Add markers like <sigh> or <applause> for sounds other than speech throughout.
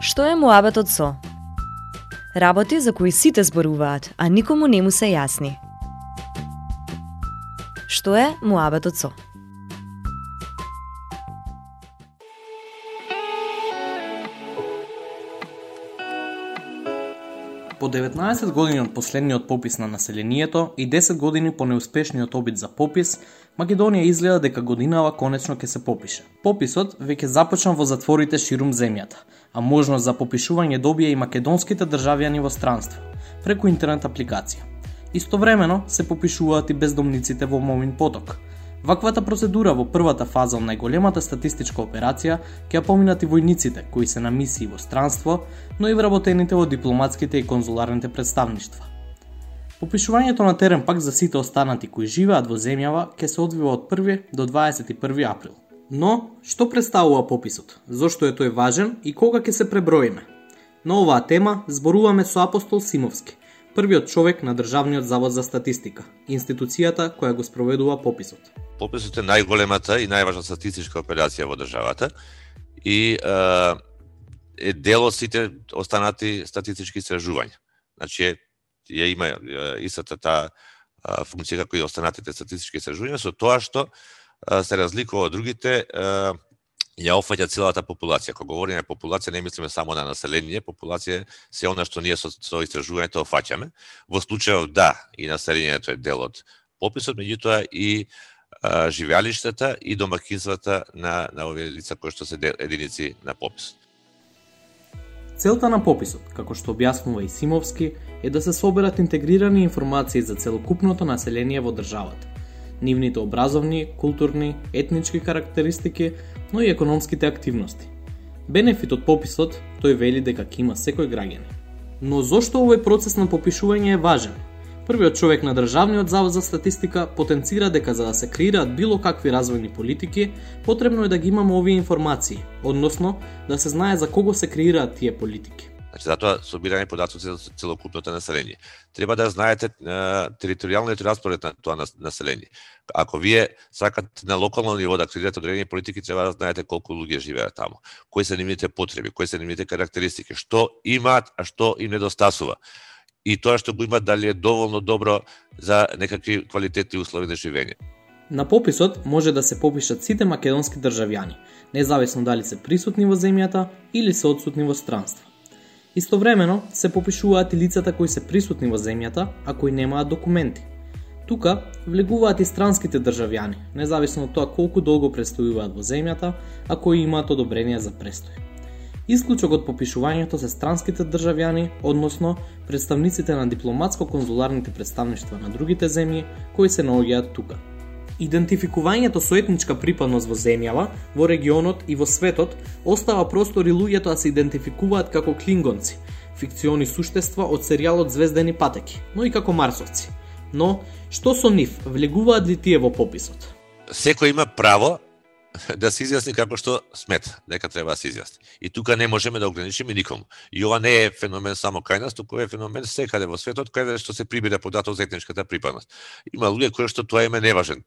Што е муабетот со? Работи за кои сите зборуваат, а никому не му се јасни. Што е муабетот со? По 19 години од последниот попис на населението и 10 години по неуспешниот обид за попис, Македонија изгледа дека годинава конечно ќе се попише. Пописот веќе започна во затворите ширум земјата, а можност за попишување добија и македонските државјани во странство, преку интернет апликација. Истовремено се попишуваат и бездомниците во Момин поток – Ваквата процедура во првата фаза од најголемата статистичка операција ќе ја поминат и војниците кои се на мисии во странство, но и вработените во дипломатските и конзуларните представништва. Попишувањето на терен пак за сите останати кои живеат во земјава ќе се одвива од 1 до 21 април. Но, што представува пописот? Зошто е тој важен и кога ќе се преброиме? На оваа тема зборуваме со Апостол Симовски, првиот човек на Државниот завод за статистика, институцијата која го спроведува пописот пописот е најголемата и најважна статистичка операција во државата и е дел од сите останати статистички истражувања. Значи, ја има истата таа функција како и останатите статистички истражувања со тоа што се разликува од другите ја офаќа целата популација. Кога говориме популација, не мислиме само на население, популација се она што ние со, со истражувањето офаќаме. Во случајот да, и населението е дел од пописот, меѓутоа и живеалиштата и домакинствата на, на овие лица кои што се единици на пописот. Целта на пописот, како што објаснува и Симовски, е да се соберат интегрирани информации за целокупното население во државата, нивните образовни, културни, етнички карактеристики, но и економските активности. Бенефит од пописот, тој вели дека ќе има секој граѓанин. Но зошто овој процес на попишување е важен? Првиот човек на Државниот завод за статистика потенцира дека за да се креираат било какви развојни политики, потребно е да ги имаме овие информации, односно да се знае за кого се креираат тие политики. Значи, затоа собирање податоци за целокупното население. Треба да знаете е, територијалниот распоред на тоа население. Ако вие сакате на локално ниво да активирате одредени политики, треба да знаете колку луѓе живеат таму, кои се нивните потреби, кои се нивните карактеристики, што имаат, а што им недостасува и тоа што го имаат дали е доволно добро за некакви квалитетни услови за живење. На пописот може да се попишат сите македонски државјани, независно дали се присутни во земјата или се одсутни во странство. Истовремено се попишуваат и лицата кои се присутни во земјата, а кои немаат документи. Тука влегуваат и странските државјани, независно од тоа колку долго престојуваат во земјата, а кои имаат одобрение за престој. Исклучок од попишувањето се странските државјани, односно представниците на дипломатско-конзуларните представништва на другите земји кои се наоѓаат тука. Идентификувањето со етничка припадност во земјава, во регионот и во светот остава простор и луѓето да се идентификуваат како клингонци, фикциони суштества од серијалот Звездени патеки, но и како марсовци. Но, што со нив, влегуваат ли тие во пописот? Секој има право <laughs> да се изјасни како што смета дека треба да се изјасни. И тука не можеме да ограничиме никому. И ова не е феномен само кај нас, туку е феномен секаде во светот каде што се прибира податок за етничката припадност. Има луѓе кои што тоа им е неважен.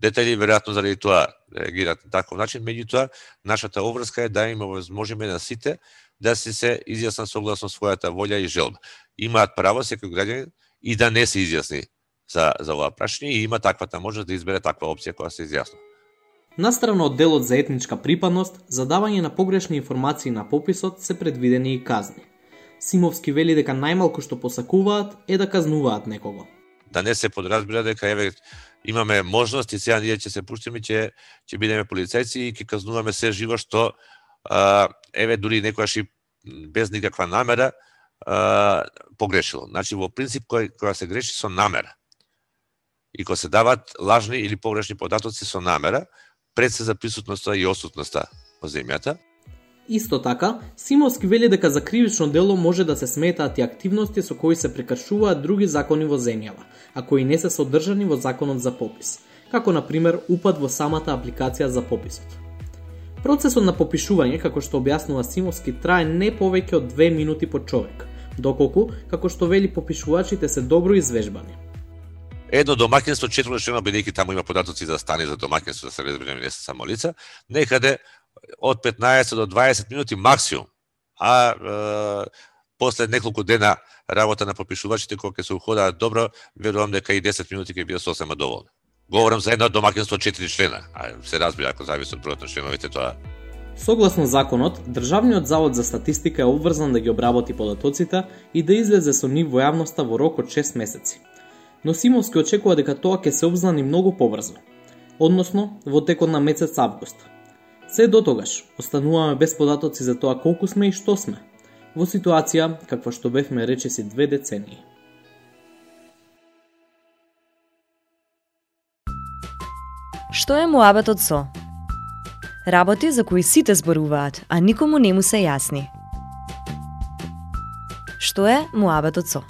Детали веројатно заради тоа реагираат на таков начин, меѓутоа нашата обврска е да им овозможиме на сите да се се изјаснат согласно својата волја и желба. Имаат право секој граѓанин и да не се изјасни за за ова прашање и има таквата можност да избере таква опција која се изјаснува. Настрана од делот за етничка припадност, задавање на погрешни информации на пописот се предвидени и казни. Симовски вели дека најмалку што посакуваат е да казнуваат некого. Да не се подразбира дека еве имаме можност и сега ние ќе се пуштиме ќе ќе бидеме полицајци и ќе казнуваме се живо што а, еве дури некојаш и без никаква намера а, погрешило. Значи во принцип кој која се греши со намера. И кога се дават лажни или погрешни податоци со намера, пред се за присутноста и осутноста во земјата. Исто така, Симовски вели дека за кривично дело може да се сметаат и активности со кои се прекршуваат други закони во земјава, а кои не се содржани во законот за попис, како на пример упад во самата апликација за пописот. Процесот на попишување, како што објаснува Симовски, трае не повеќе од две минути по човек, доколку, како што вели попишувачите се добро извежбани. Едно домакинство четврно бидејќи таму има податоци за стани за домакинство, за се не се само лица, некаде од 15 до 20 минути максимум а е, после неколку дена работа на попишувачите кога ќе се уходаат добро, верувам дека и 10 минути ќе бидат сосема доволно. Говорам за едно домакинство 4 члена, а се разбира ако зависи од бројот на членовите тоа Согласно законот, Државниот завод за статистика е обврзан да ги обработи податоците и да излезе со нив во јавноста во рок од 6 месеци. Но Симовски очекува дека тоа ќе се обзнани многу побрзо, односно во текот на месец август. Се до тогаш, остануваме без податоци за тоа колку сме и што сме, во ситуација каква што бевме речеси две децении. Што е муабетот со? Работи за кои сите зборуваат, а никому не му се јасни. Што е муабетот со?